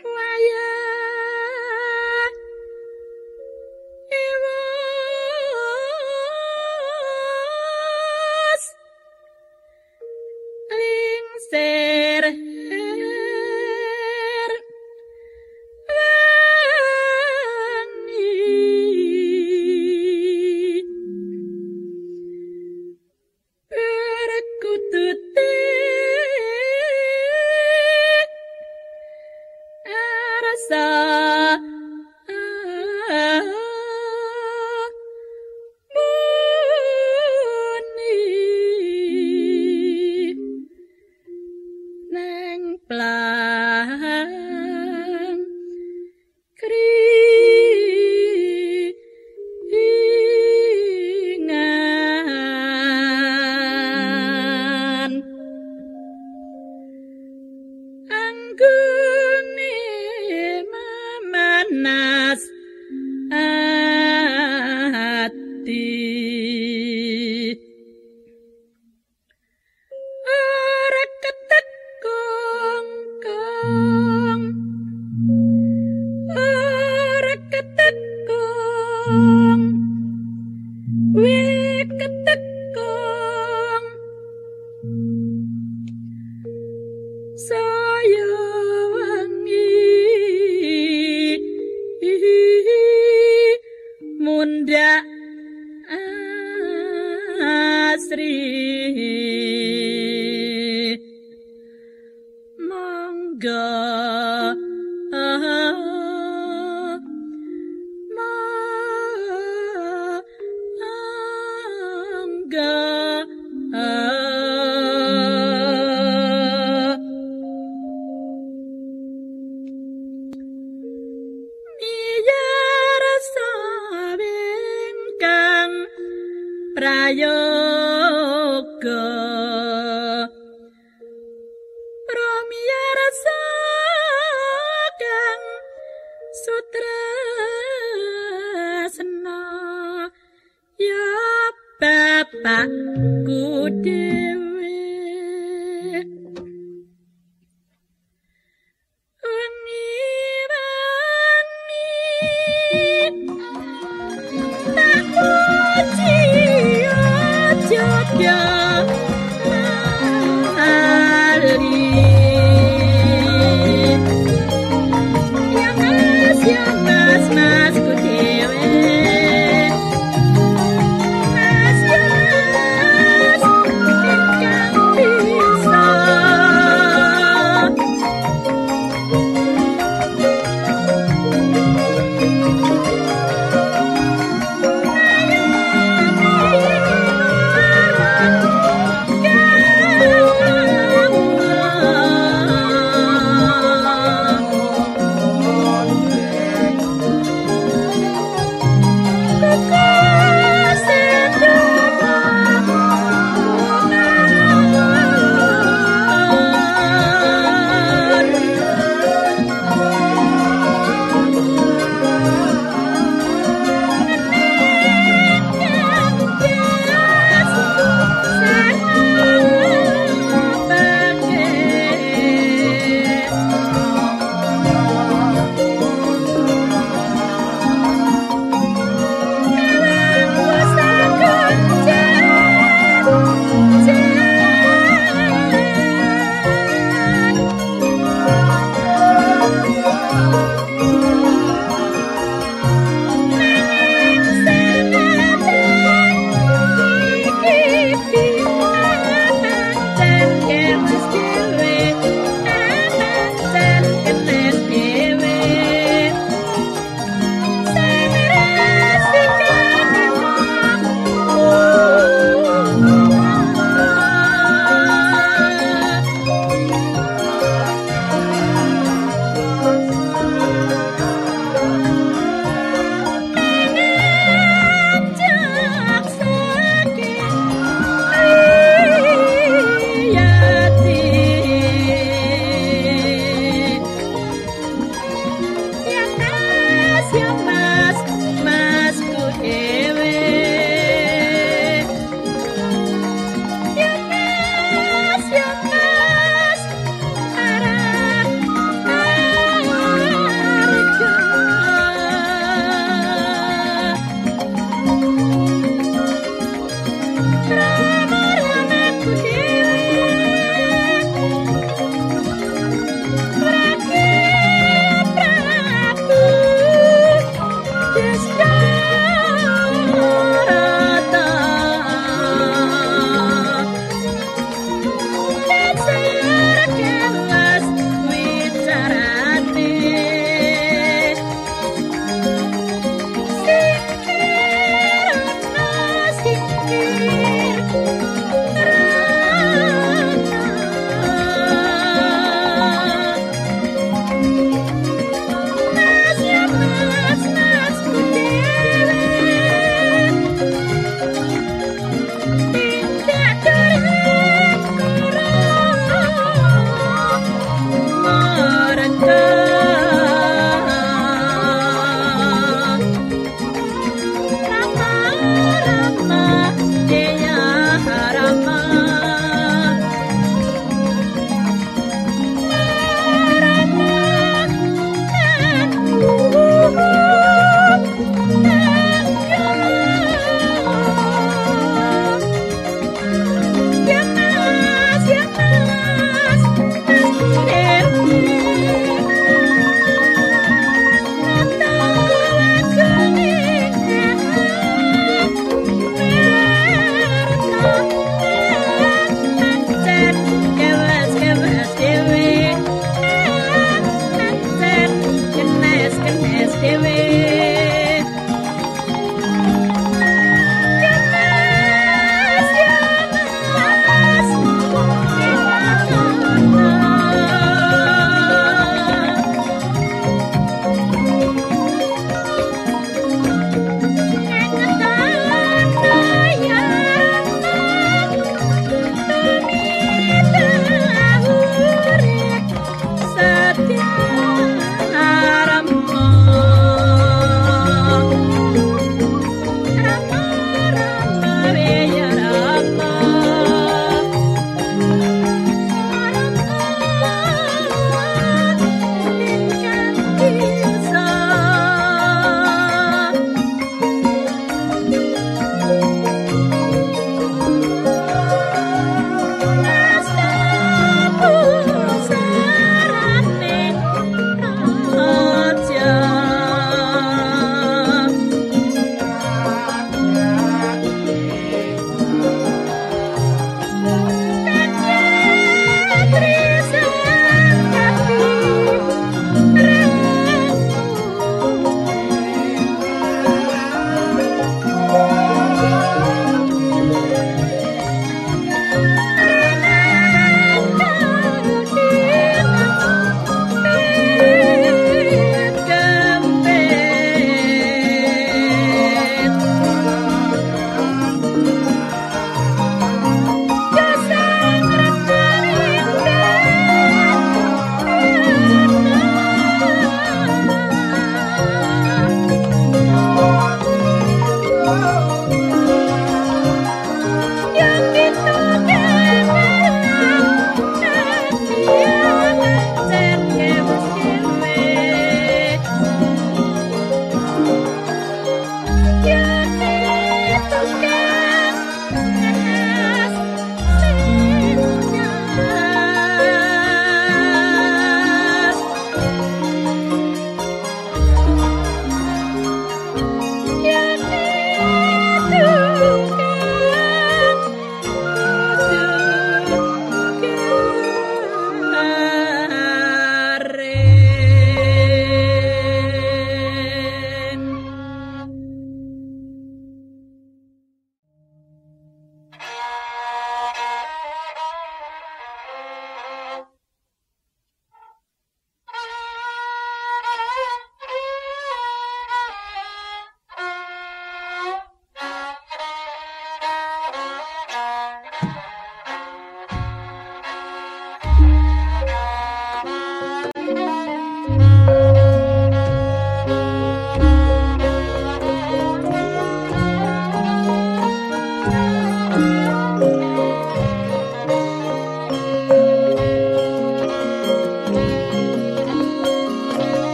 Wow.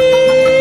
Música